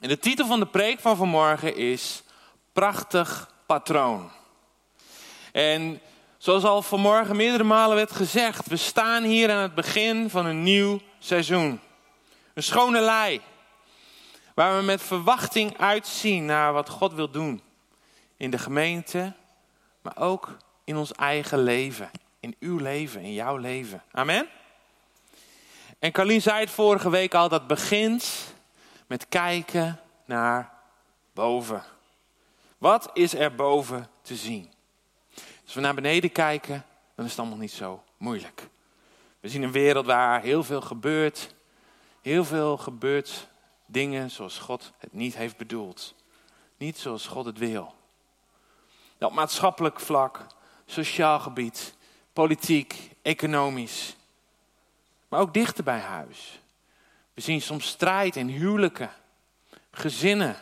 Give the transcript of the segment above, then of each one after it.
En de titel van de preek van vanmorgen is Prachtig Patroon. En zoals al vanmorgen meerdere malen werd gezegd, we staan hier aan het begin van een nieuw seizoen. Een schone lei, waar we met verwachting uitzien naar wat God wil doen. In de gemeente, maar ook in ons eigen leven. In uw leven, in jouw leven. Amen? En Carlien zei het vorige week al, dat begint met kijken naar boven. Wat is er boven te zien? Als we naar beneden kijken, dan is het allemaal niet zo moeilijk. We zien een wereld waar heel veel gebeurt. Heel veel gebeurt dingen zoals God het niet heeft bedoeld. Niet zoals God het wil. Op maatschappelijk vlak, sociaal gebied, politiek, economisch. Maar ook dichter bij huis. We zien soms strijd in huwelijken, gezinnen,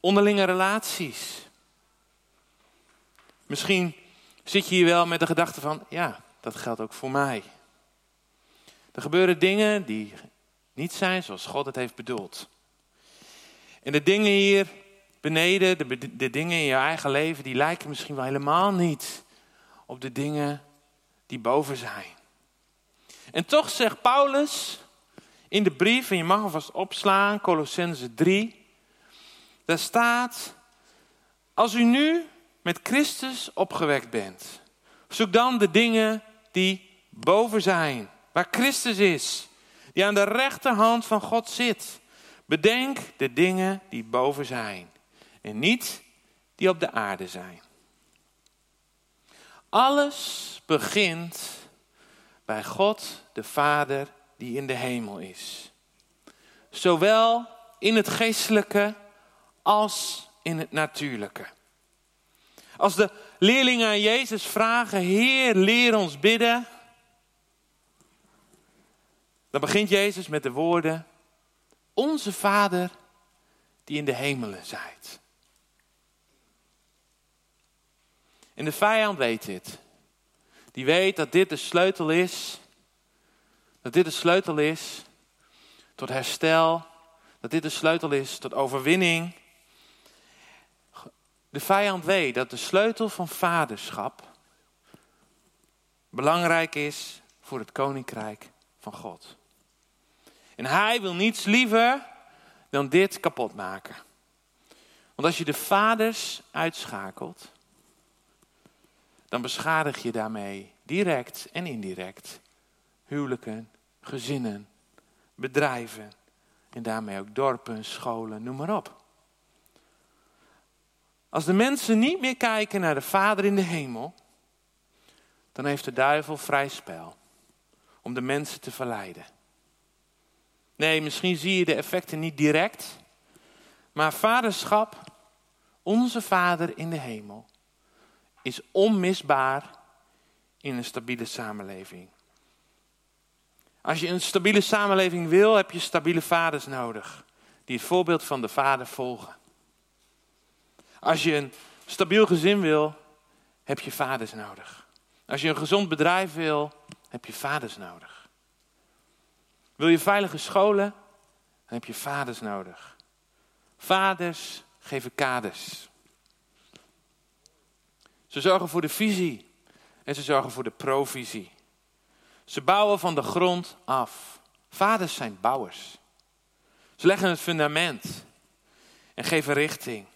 onderlinge relaties. Misschien zit je hier wel met de gedachte van, ja, dat geldt ook voor mij. Er gebeuren dingen die niet zijn zoals God het heeft bedoeld. En de dingen hier beneden, de, de dingen in je eigen leven, die lijken misschien wel helemaal niet op de dingen die boven zijn. En toch zegt Paulus in de brief, en je mag alvast opslaan, Colossense 3, daar staat, als u nu met Christus opgewekt bent, zoek dan de dingen die boven zijn, waar Christus is, die aan de rechterhand van God zit. Bedenk de dingen die boven zijn en niet die op de aarde zijn. Alles begint bij God, de Vader, die in de hemel is. Zowel in het geestelijke als in het natuurlijke. Als de leerlingen aan Jezus vragen, Heer, leer ons bidden. Dan begint Jezus met de woorden, Onze Vader die in de hemelen zijt. En de vijand weet dit. Die weet dat dit de sleutel is. Dat dit de sleutel is tot herstel. Dat dit de sleutel is tot overwinning. De vijand weet dat de sleutel van vaderschap belangrijk is voor het koninkrijk van God. En hij wil niets liever dan dit kapot maken. Want als je de vaders uitschakelt, dan beschadig je daarmee direct en indirect huwelijken, gezinnen, bedrijven en daarmee ook dorpen, scholen, noem maar op. Als de mensen niet meer kijken naar de Vader in de hemel, dan heeft de duivel vrij spel om de mensen te verleiden. Nee, misschien zie je de effecten niet direct, maar vaderschap, onze Vader in de hemel, is onmisbaar in een stabiele samenleving. Als je een stabiele samenleving wil, heb je stabiele vaders nodig. Die het voorbeeld van de vader volgen. Als je een stabiel gezin wil, heb je vaders nodig. Als je een gezond bedrijf wil, heb je vaders nodig. Wil je veilige scholen, dan heb je vaders nodig. Vaders geven kaders. Ze zorgen voor de visie en ze zorgen voor de provisie. Ze bouwen van de grond af. Vaders zijn bouwers. Ze leggen het fundament en geven richting.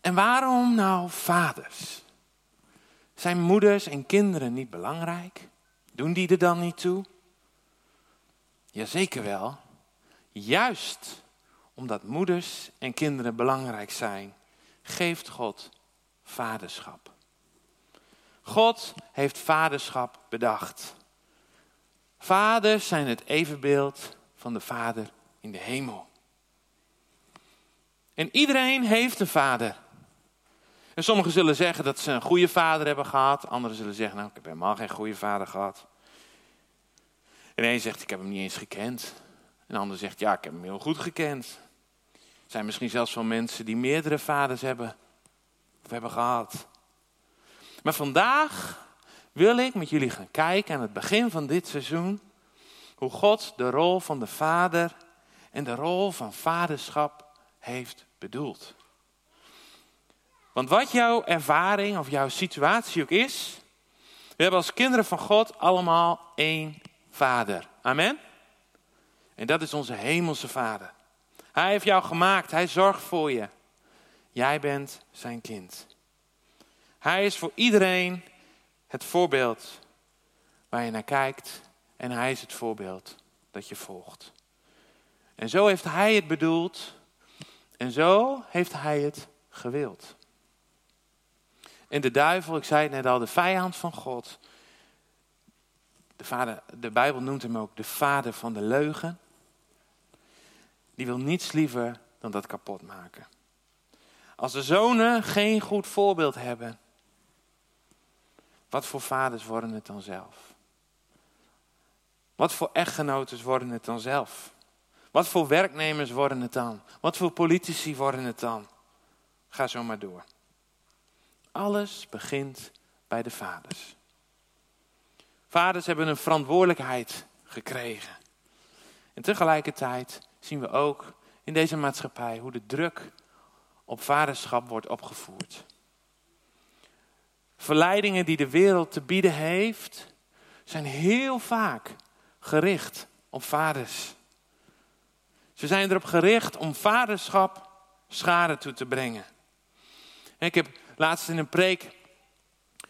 En waarom nou vaders? Zijn moeders en kinderen niet belangrijk? Doen die er dan niet toe? Jazeker wel. Juist omdat moeders en kinderen belangrijk zijn, geeft God vaderschap. God heeft vaderschap bedacht. Vaders zijn het evenbeeld van de Vader in de hemel. En iedereen heeft een vader. En sommigen zullen zeggen dat ze een goede vader hebben gehad. Anderen zullen zeggen, nou, ik heb helemaal geen goede vader gehad. En een zegt, ik heb hem niet eens gekend. En de ander zegt, ja, ik heb hem heel goed gekend. Er zijn misschien zelfs wel mensen die meerdere vaders hebben of hebben gehad. Maar vandaag wil ik met jullie gaan kijken aan het begin van dit seizoen hoe God de rol van de vader en de rol van vaderschap heeft bedoeld. Want wat jouw ervaring of jouw situatie ook is, we hebben als kinderen van God allemaal één vader. Amen? En dat is onze hemelse vader. Hij heeft jou gemaakt, hij zorgt voor je. Jij bent zijn kind. Hij is voor iedereen het voorbeeld waar je naar kijkt en hij is het voorbeeld dat je volgt. En zo heeft hij het bedoeld en zo heeft hij het gewild. En de duivel, ik zei het net al, de vijand van God. De, vader, de Bijbel noemt hem ook de vader van de leugen. Die wil niets liever dan dat kapot maken. Als de zonen geen goed voorbeeld hebben, wat voor vaders worden het dan zelf? Wat voor echtgenoten worden het dan zelf? Wat voor werknemers worden het dan? Wat voor politici worden het dan? Ga zo maar door. Alles begint bij de vaders. Vaders hebben een verantwoordelijkheid gekregen. En tegelijkertijd zien we ook in deze maatschappij hoe de druk op vaderschap wordt opgevoerd. Verleidingen die de wereld te bieden heeft, zijn heel vaak gericht op vaders. Ze zijn erop gericht om vaderschap schade toe te brengen. ik heb laatst in een preek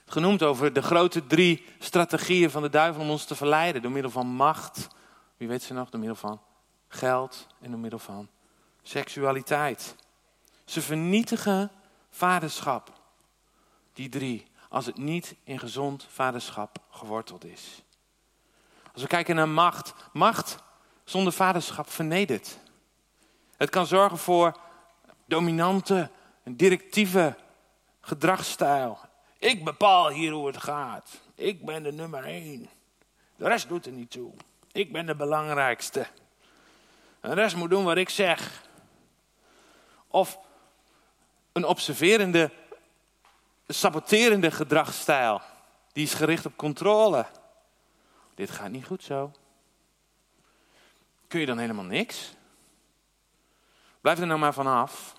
genoemd over de grote drie strategieën van de duivel om ons te verleiden. Door middel van macht, wie weet ze nog, door middel van geld en door middel van seksualiteit. Ze vernietigen vaderschap, die drie, als het niet in gezond vaderschap geworteld is. Als we kijken naar macht, macht zonder vaderschap vernedert. Het kan zorgen voor dominante directieve gedragsstijl. Ik bepaal hier hoe het gaat. Ik ben de nummer één. De rest doet er niet toe. Ik ben de belangrijkste. de rest moet doen wat ik zeg. Of een observerende, saboterende gedragsstijl. Die is gericht op controle. Dit gaat niet goed zo. Kun je dan helemaal niks? Blijf er nou maar vanaf.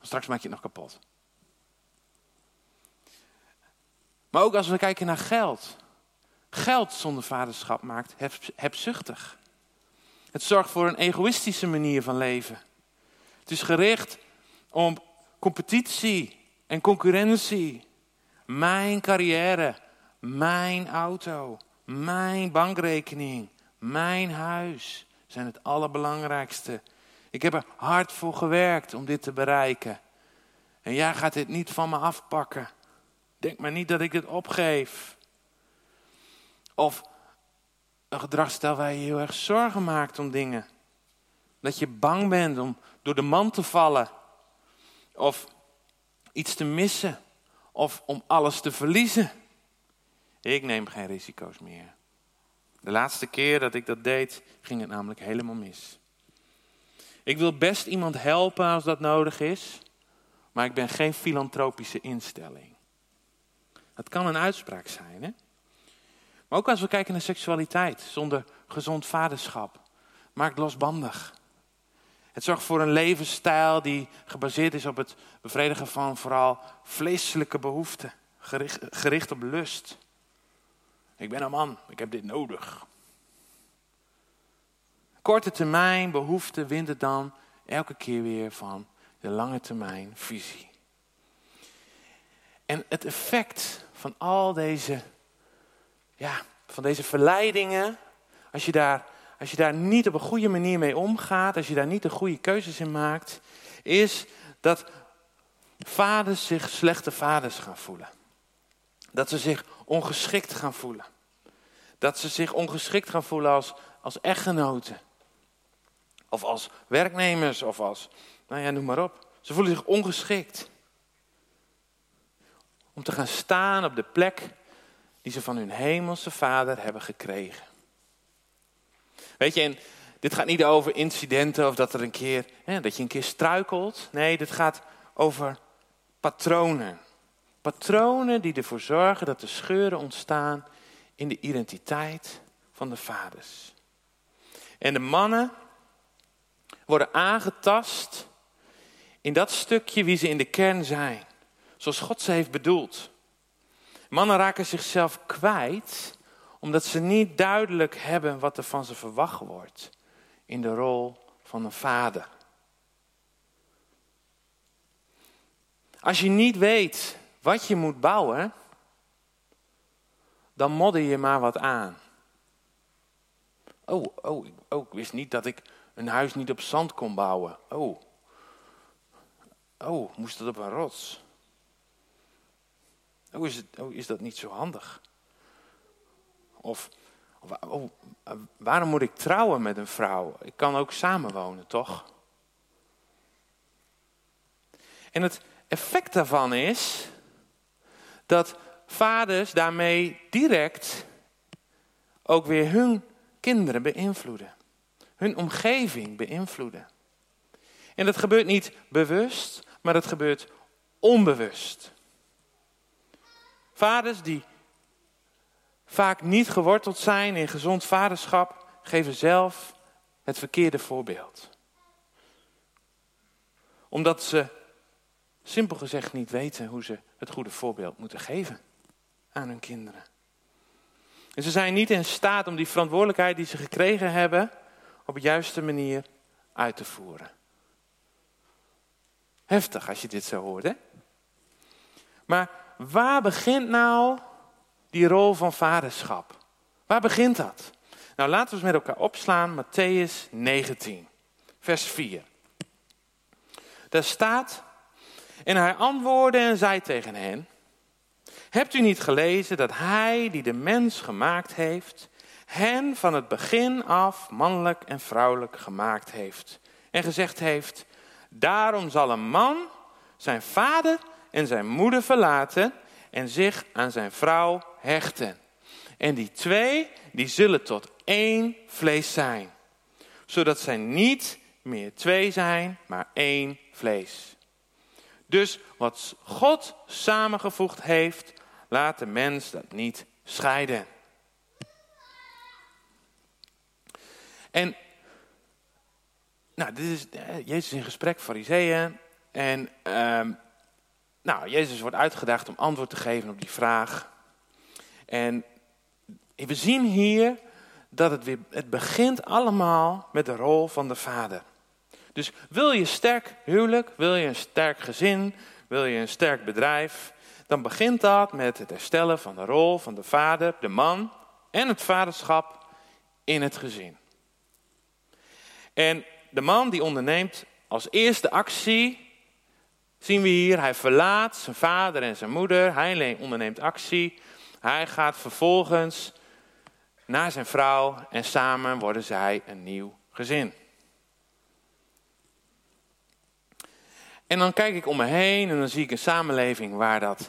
Straks maak je het nog kapot. Maar ook als we kijken naar geld. Geld zonder vaderschap maakt hebzuchtig. Het zorgt voor een egoïstische manier van leven. Het is gericht om competitie en concurrentie. Mijn carrière, mijn auto, mijn bankrekening, mijn huis zijn het allerbelangrijkste. Ik heb er hard voor gewerkt om dit te bereiken. En jij gaat dit niet van me afpakken. Denk maar niet dat ik het opgeef. Of een gedragsstijl waar je heel erg zorgen maakt om dingen. Dat je bang bent om door de man te vallen. Of iets te missen. Of om alles te verliezen. Ik neem geen risico's meer. De laatste keer dat ik dat deed, ging het namelijk helemaal mis. Ik wil best iemand helpen als dat nodig is, maar ik ben geen filantropische instelling. Dat kan een uitspraak zijn, hè? Maar ook als we kijken naar seksualiteit zonder gezond vaderschap, maakt losbandig. Het zorgt voor een levensstijl die gebaseerd is op het bevredigen van vooral vleeselijke behoeften, gericht, op lust. Ik ben een man, ik heb dit nodig. Korte termijn behoefte wint het dan elke keer weer van de lange termijn visie. En het effect van al deze, ja, van deze verleidingen, als je, daar, als je daar niet op een goede manier mee omgaat, als je daar niet de goede keuzes in maakt, is dat vaders zich slechte vaders gaan voelen. Dat ze zich ongeschikt gaan voelen. Dat ze zich ongeschikt gaan voelen als, als echtgenoten. Of als werknemers, of als, nou ja, noem maar op. Ze voelen zich ongeschikt. Om te gaan staan op de plek die ze van hun hemelse vader hebben gekregen. Weet je, en dit gaat niet over incidenten of dat, er een keer, hè, dat je een keer struikelt. Nee, dit gaat over patronen. Patronen die ervoor zorgen dat er scheuren ontstaan in de identiteit van de vaders. En de mannen worden aangetast in dat stukje wie ze in de kern zijn. Zoals God ze heeft bedoeld. Mannen raken zichzelf kwijt omdat ze niet duidelijk hebben wat er van ze verwacht wordt in de rol van een vader. Als je niet weet wat je moet bouwen, dan modder je maar wat aan. Oh, oh, oh, ik wist niet dat ik een huis niet op zand kon bouwen. Oh, oh, moest het op een rots? Oh, is, het, oh, is dat niet zo handig? Of, oh, waarom moet ik trouwen met een vrouw? Ik kan ook samenwonen, toch? En het effect daarvan is dat vaders daarmee direct ook weer hun kinderen beïnvloeden. Hun omgeving beïnvloeden. En dat gebeurt niet bewust, maar dat gebeurt onbewust. Vaders die vaak niet geworteld zijn in gezond vaderschap, geven zelf het verkeerde voorbeeld. Omdat ze simpel gezegd niet weten hoe ze het goede voorbeeld moeten geven aan hun kinderen. En ze zijn niet in staat om die verantwoordelijkheid die ze gekregen hebben op de juiste manier uit te voeren. Heftig als je dit zo hoort, hè? Maar waar begint nou die rol van vaderschap? Waar begint dat? Nou, laten we eens met elkaar opslaan, Matthäus 19, vers 4. Daar staat, en hij antwoordde en zei tegen hen, hebt u niet gelezen dat hij die de mens gemaakt heeft, hen van het begin af mannelijk en vrouwelijk gemaakt heeft en gezegd heeft, daarom zal een man zijn vader en zijn moeder verlaten en zich aan zijn vrouw hechten. En die twee, die zullen tot één vlees zijn. Zodat zij niet meer twee zijn, maar één vlees. Dus wat God samengevoegd heeft, laat de mens dat niet scheiden. En nou, dit is eh, Jezus in gesprek, fariseeën. En ehm, nou, Jezus wordt uitgedaagd om antwoord te geven op die vraag. En we zien hier dat het, weer, het begint allemaal met de rol van de vader. Dus wil je sterk huwelijk, wil je een sterk gezin, wil je een sterk bedrijf, dan begint dat met het herstellen van de rol van de vader, de man en het vaderschap in het gezin. En de man die onderneemt als eerste actie, zien we hier, hij verlaat zijn vader en zijn moeder, hij onderneemt actie, hij gaat vervolgens naar zijn vrouw en samen worden zij een nieuw gezin. En dan kijk ik om me heen en dan zie ik een samenleving waar dat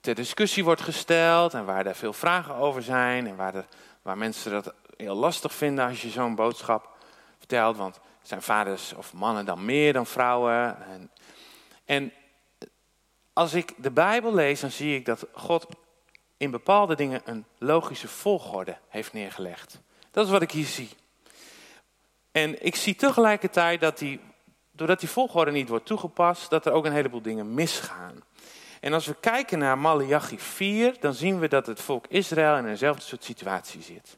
ter discussie wordt gesteld en waar er veel vragen over zijn en waar, waar mensen dat heel lastig vinden als je zo'n boodschap vertelt. Want zijn vaders of mannen dan meer dan vrouwen? En, en als ik de Bijbel lees, dan zie ik dat God in bepaalde dingen een logische volgorde heeft neergelegd. Dat is wat ik hier zie. En ik zie tegelijkertijd dat die, doordat die volgorde niet wordt toegepast, dat er ook een heleboel dingen misgaan. En als we kijken naar Malachi 4, dan zien we dat het volk Israël in eenzelfde soort situatie zit.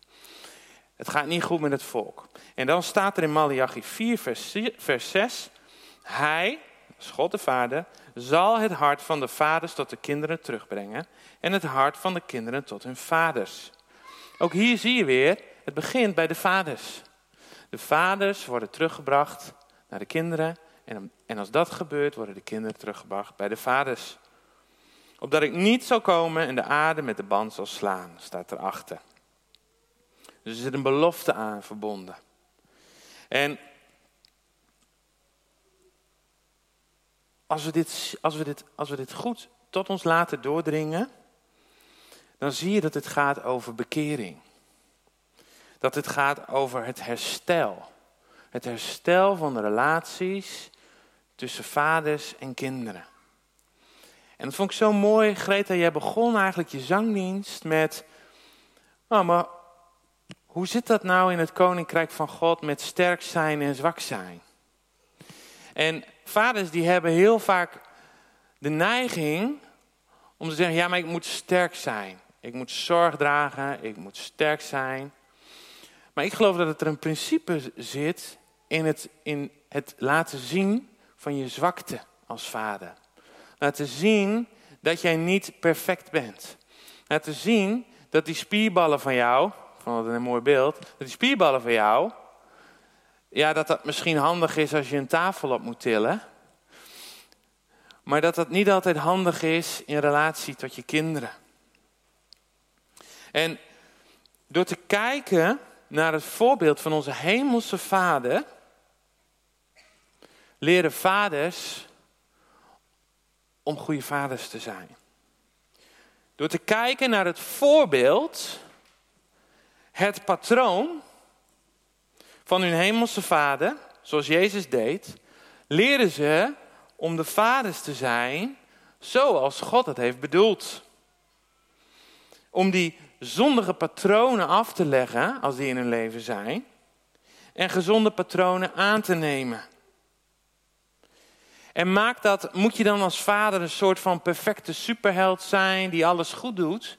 Het gaat niet goed met het volk. En dan staat er in Malachi 4, vers 6. Hij, God de Vader, zal het hart van de vaders tot de kinderen terugbrengen. En het hart van de kinderen tot hun vaders. Ook hier zie je weer, het begint bij de vaders. De vaders worden teruggebracht naar de kinderen. En, en als dat gebeurt, worden de kinderen teruggebracht bij de vaders. Opdat ik niet zal komen en de aarde met de band zal slaan, staat erachter. Dus er zit een belofte aan verbonden. En als we dit, als we dit, als we dit goed tot ons laten doordringen, dan zie je dat het gaat over bekering. Dat het gaat over het herstel. Het herstel van de relaties tussen vaders en kinderen. En dat vond ik zo mooi, Greta. Jij begon eigenlijk je zangdienst met. Oh, maar hoe zit dat nou in het koninkrijk van God met sterk zijn en zwak zijn? En vaders die hebben heel vaak de neiging om te zeggen, ja, maar ik moet sterk zijn. Ik moet zorg dragen, ik moet sterk zijn. Maar ik geloof dat er een principe zit in het, in het laten zien van je zwakte als vader. Laten zien dat jij niet perfect bent. Laten zien dat die spierballen van jou, vond het een mooi beeld, dat die spierballen van jou, ja, dat dat misschien handig is als je een tafel op moet tillen. Maar dat dat niet altijd handig is in relatie tot je kinderen. En door te kijken naar het voorbeeld van onze hemelse vader, leren vaders om goede vaders te zijn. Door te kijken naar het voorbeeld, het patroon van hun hemelse vader, zoals Jezus deed, leren ze om de vaders te zijn zoals God het heeft bedoeld. Om die zondige patronen af te leggen, als die in hun leven zijn, en gezonde patronen aan te nemen. En maakt dat, moet je dan als vader een soort van perfecte superheld zijn die alles goed doet?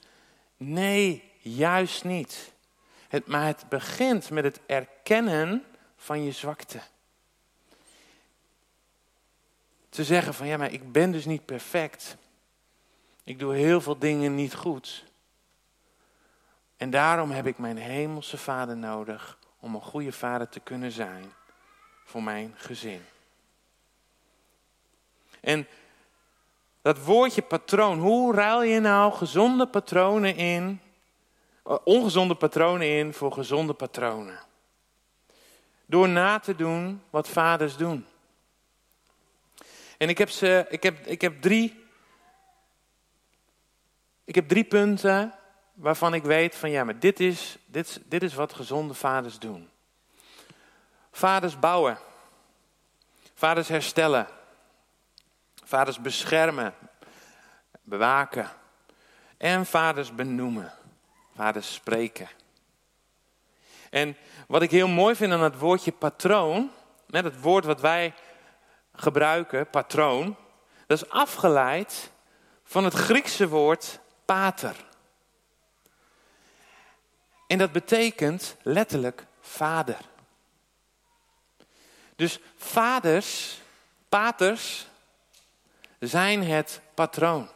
Nee, juist niet. Het, maar het begint met het erkennen van je zwakte. Te zeggen van ja, maar ik ben dus niet perfect. Ik doe heel veel dingen niet goed. En daarom heb ik mijn hemelse vader nodig om een goede vader te kunnen zijn voor mijn gezin. En dat woordje patroon, hoe ruil je nou gezonde patronen in, ongezonde patronen in voor gezonde patronen? Door na te doen wat vaders doen. En ik heb, ze, ik heb, ik heb, drie, ik heb drie punten waarvan ik weet van ja, maar dit is, dit, dit is wat gezonde vaders doen. Vaders bouwen. Vaders herstellen. Vaders beschermen, bewaken. En vaders benoemen. Vaders spreken. En wat ik heel mooi vind aan het woordje patroon, net het woord wat wij gebruiken, patroon, dat is afgeleid van het Griekse woord pater. En dat betekent letterlijk vader. Dus vaders, paters, zijn het patroon.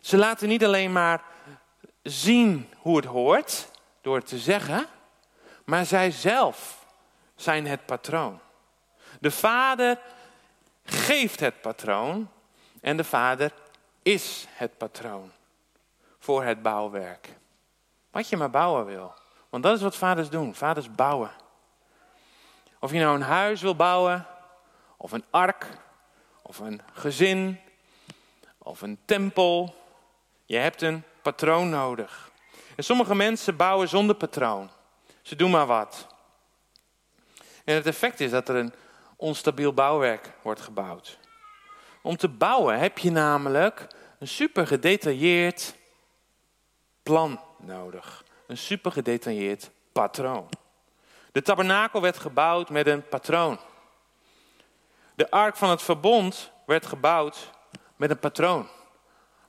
Ze laten niet alleen maar zien hoe het hoort door het te zeggen, maar zij zelf zijn het patroon. De vader geeft het patroon en de vader is het patroon voor het bouwwerk. Wat je maar bouwen wil. Want dat is wat vaders doen. Vaders bouwen. Of je nou een huis wil bouwen, of een ark, of een gezin, of een tempel. Je hebt een patroon nodig. En sommige mensen bouwen zonder patroon. Ze doen maar wat. En het effect is dat er een onstabiel bouwwerk wordt gebouwd. Om te bouwen heb je namelijk een super gedetailleerd plan nodig. Een super gedetailleerd patroon. De tabernakel werd gebouwd met een patroon. De ark van het verbond werd gebouwd met een patroon.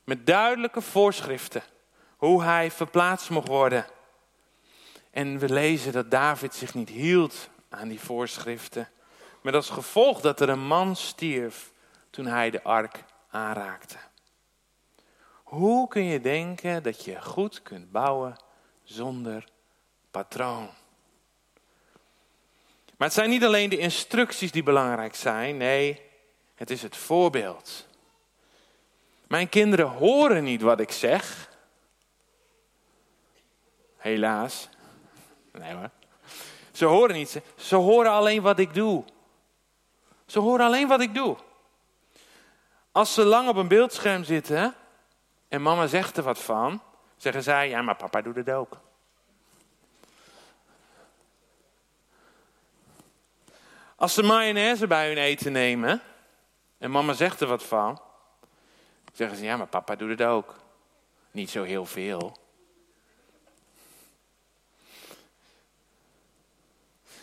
Met duidelijke voorschriften hoe hij verplaatst mocht worden. En we lezen dat David zich niet hield aan die voorschriften. Met als gevolg dat er een man stierf toen hij de ark aanraakte. Hoe kun je denken dat je goed kunt bouwen zonder patroon? Maar het zijn niet alleen de instructies die belangrijk zijn, nee, het is het voorbeeld. Mijn kinderen horen niet wat ik zeg. Helaas. Nee hoor. Ze horen niet, ze horen alleen wat ik doe. Ze horen alleen wat ik doe. Als ze lang op een beeldscherm zitten en mama zegt er wat van, zeggen zij, ja maar papa doet het ook. Als ze mayonaise bij hun eten nemen en mama zegt er wat van, zeggen ze, ja maar papa doet het ook. Niet zo heel veel.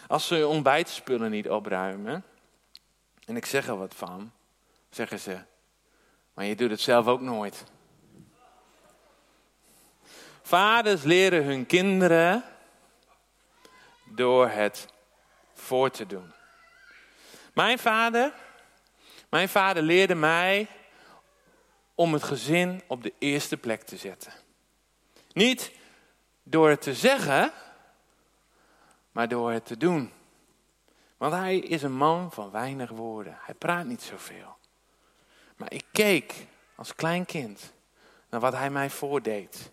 Als ze ontbijtspullen niet opruimen, en ik zeg er wat van, zeggen ze, maar je doet het zelf ook nooit. Vaders leren hun kinderen door het voor te doen. Mijn vader, mijn vader leerde mij om het gezin op de eerste plek te zetten. Niet door het te zeggen, maar door het te doen. Want hij is een man van weinig woorden. Hij praat niet zoveel. Maar ik keek als klein kind naar wat hij mij voordeed.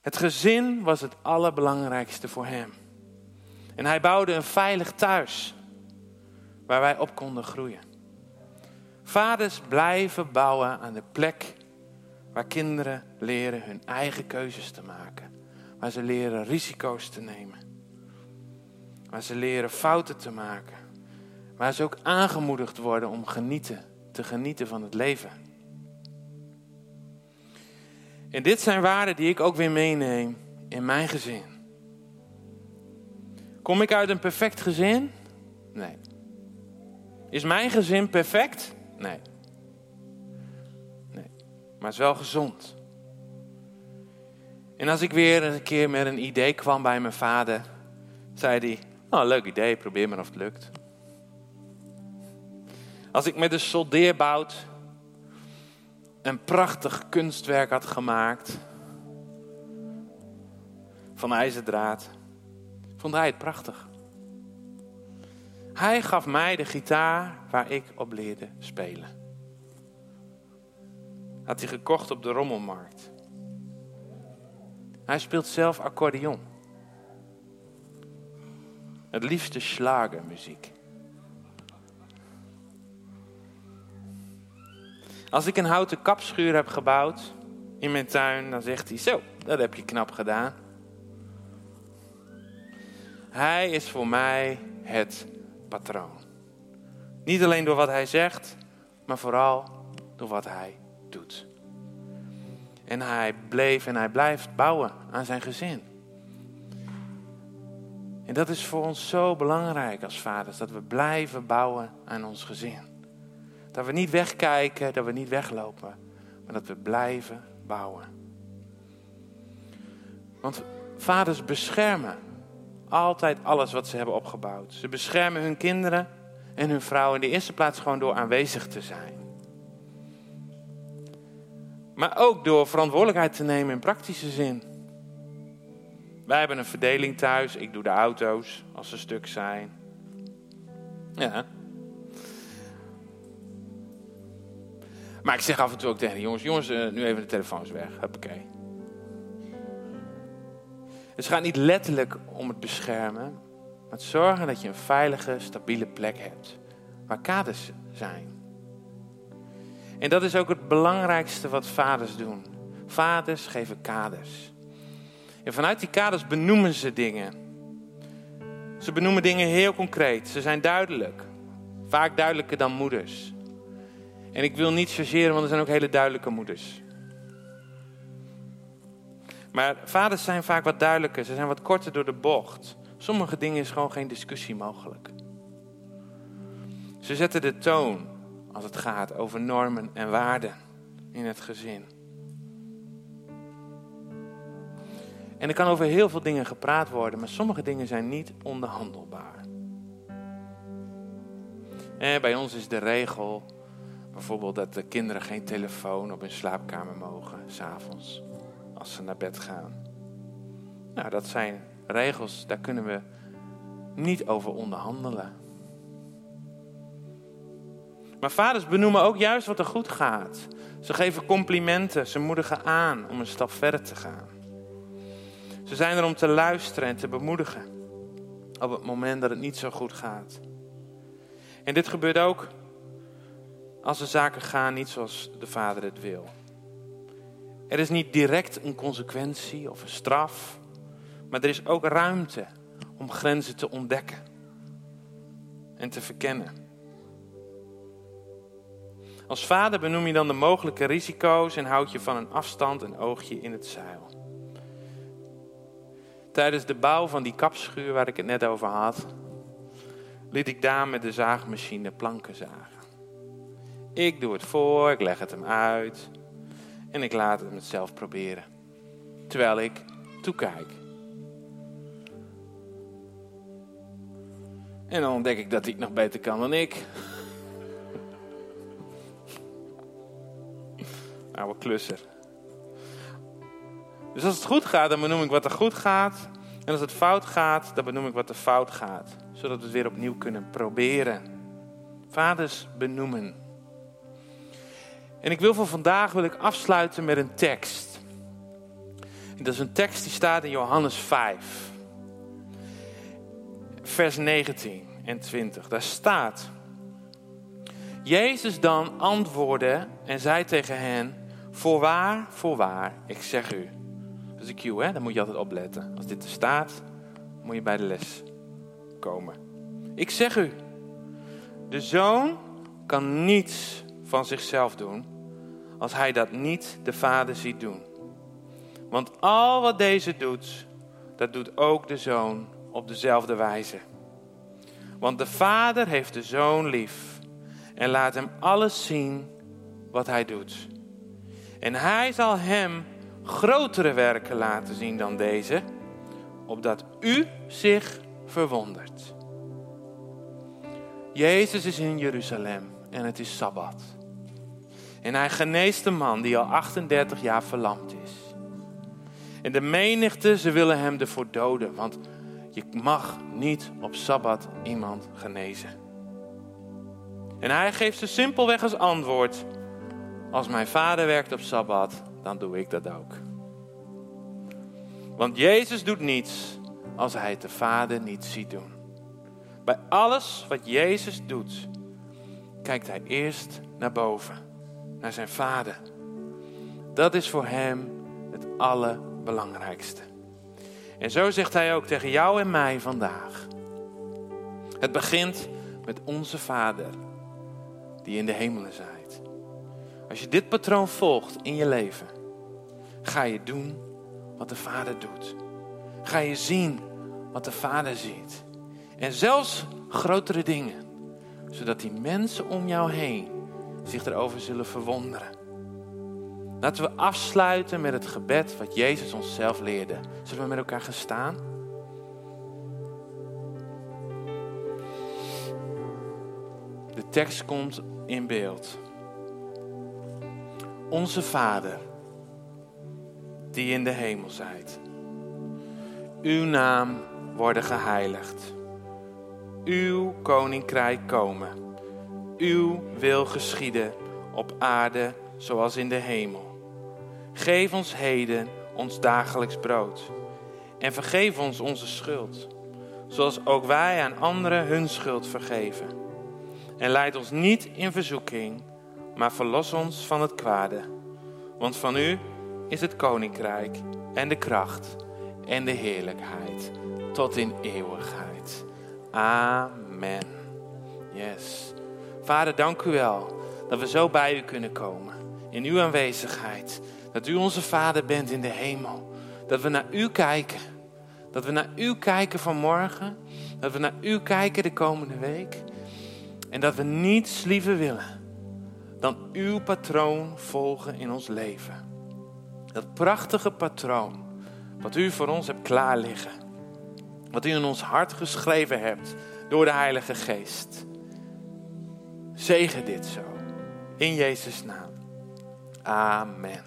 Het gezin was het allerbelangrijkste voor hem. En hij bouwde een veilig thuis waar wij op konden groeien. Vaders blijven bouwen aan de plek waar kinderen leren hun eigen keuzes te maken. Waar ze leren risico's te nemen. Waar ze leren fouten te maken. Waar ze ook aangemoedigd worden om genieten, te genieten van het leven. En dit zijn waarden die ik ook weer meeneem in mijn gezin. Kom ik uit een perfect gezin? Nee. Is mijn gezin perfect? Nee. Nee. Maar het is wel gezond. En als ik weer een keer met een idee kwam bij mijn vader, zei hij: Oh, leuk idee, probeer maar of het lukt. Als ik met een soldeerbout een prachtig kunstwerk had gemaakt van ijzerdraad, vond hij het prachtig. Hij gaf mij de gitaar waar ik op leerde spelen. Had hij gekocht op de rommelmarkt. Hij speelt zelf accordeon. Het liefste slagermuziek. Als ik een houten kapschuur heb gebouwd in mijn tuin, dan zegt hij: Zo, dat heb je knap gedaan. Hij is voor mij het patroon. Niet alleen door wat hij zegt, maar vooral door wat hij doet. En hij bleef en hij blijft bouwen aan zijn gezin. En dat is voor ons zo belangrijk als vaders, dat we blijven bouwen aan ons gezin. Dat we niet wegkijken, dat we niet weglopen, maar dat we blijven bouwen. Want vaders beschermen altijd alles wat ze hebben opgebouwd. Ze beschermen hun kinderen en hun vrouwen in de eerste plaats gewoon door aanwezig te zijn. Maar ook door verantwoordelijkheid te nemen in praktische zin. Wij hebben een verdeling thuis. Ik doe de auto's als ze stuk zijn. Ja. Maar ik zeg af en toe ook tegen de jongens: jongens, eh, nu even de telefoons weg. Huppakee. Het gaat niet letterlijk om het beschermen, maar het zorgen dat je een veilige, stabiele plek hebt. Waar kaders zijn. En dat is ook het belangrijkste wat vaders doen. Vaders geven kaders. En vanuit die kaders benoemen ze dingen. Ze benoemen dingen heel concreet. Ze zijn duidelijk. Vaak duidelijker dan moeders. En ik wil niet chargeren, want er zijn ook hele duidelijke moeders. Maar vaders zijn vaak wat duidelijker. Ze zijn wat korter door de bocht. Sommige dingen is gewoon geen discussie mogelijk. Ze zetten de toon als het gaat over normen en waarden in het gezin. En er kan over heel veel dingen gepraat worden, maar sommige dingen zijn niet onderhandelbaar. En bij ons is de regel bijvoorbeeld dat de kinderen geen telefoon op hun slaapkamer mogen, s'avonds, als ze naar bed gaan. Nou, dat zijn regels, daar kunnen we niet over onderhandelen. Maar vaders benoemen ook juist wat er goed gaat. Ze geven complimenten, ze moedigen aan om een stap verder te gaan. Ze zijn er om te luisteren en te bemoedigen op het moment dat het niet zo goed gaat. En dit gebeurt ook als de zaken gaan niet zoals de vader het wil. Er is niet direct een consequentie of een straf, maar er is ook ruimte om grenzen te ontdekken en te verkennen. Als vader benoem je dan de mogelijke risico's en houd je van een afstand een oogje in het zeil. Tijdens de bouw van die kapschuur waar ik het net over had, liet ik daar met de zaagmachine planken zagen. Ik doe het voor, ik leg het hem uit en ik laat hem het zelf proberen. Terwijl ik toekijk. En dan ontdek ik dat hij het nog beter kan dan ik. Oude klusser. Dus als het goed gaat, dan benoem ik wat er goed gaat. En als het fout gaat, dan benoem ik wat er fout gaat. Zodat we het weer opnieuw kunnen proberen. Vaders benoemen. En ik wil voor vandaag wil ik afsluiten met een tekst. Dat is een tekst die staat in Johannes 5. Vers 19 en 20. Daar staat. Jezus dan antwoordde en zei tegen hen: Voorwaar, voorwaar, ik zeg u. Dat is een cue, hè? Daar moet je altijd opletten. Als dit er staat, moet je bij de les komen. Ik zeg u, de zoon kan niets van zichzelf doen als hij dat niet de vader ziet doen. Want al wat deze doet, dat doet ook de zoon op dezelfde wijze. Want de vader heeft de zoon lief en laat hem alles zien wat hij doet. En hij zal hem grotere werken laten zien dan deze, opdat u zich verwondert. Jezus is in Jeruzalem en het is Sabbat. En hij geneest een man die al 38 jaar verlamd is. En de menigte, ze willen hem ervoor doden, want je mag niet op Sabbat iemand genezen. En hij geeft ze simpelweg als antwoord: Als mijn vader werkt op Sabbat, dan doe ik dat ook. Want Jezus doet niets als hij het de Vader niet ziet doen. Bij alles wat Jezus doet, kijkt hij eerst naar boven, naar zijn Vader. Dat is voor hem het allerbelangrijkste. En zo zegt hij ook tegen jou en mij vandaag. Het begint met onze Vader, die in de hemelen zijt. Als je dit patroon volgt in je leven, ga je doen wat de Vader doet. Ga je zien wat de Vader ziet. En zelfs grotere dingen, zodat die mensen om jou heen zich erover zullen verwonderen. Laten we afsluiten met het gebed wat Jezus ons zelf leerde. Zullen we met elkaar gaan staan? De tekst komt in beeld. Onze Vader die in de hemel zijt. Uw naam worden geheiligd. Uw koninkrijk komen. Uw wil geschieden op aarde zoals in de hemel. Geef ons heden ons dagelijks brood. En vergeef ons onze schuld, zoals ook wij aan anderen hun schuld vergeven. En leid ons niet in verzoeking, maar verlos ons van het kwade. Want van u is het koninkrijk en de kracht en de heerlijkheid tot in eeuwigheid. Amen. Yes. Vader, dank u wel dat we zo bij u kunnen komen. In uw aanwezigheid. Dat u onze Vader bent in de hemel. Dat we naar u kijken. Dat we naar u kijken vanmorgen. Dat we naar u kijken de komende week. En dat we niets liever willen dan uw patroon volgen in ons leven. Dat prachtige patroon wat u voor ons hebt klaar liggen. Wat u in ons hart geschreven hebt door de Heilige Geest. Zegen dit zo. In Jezus' naam. Amen.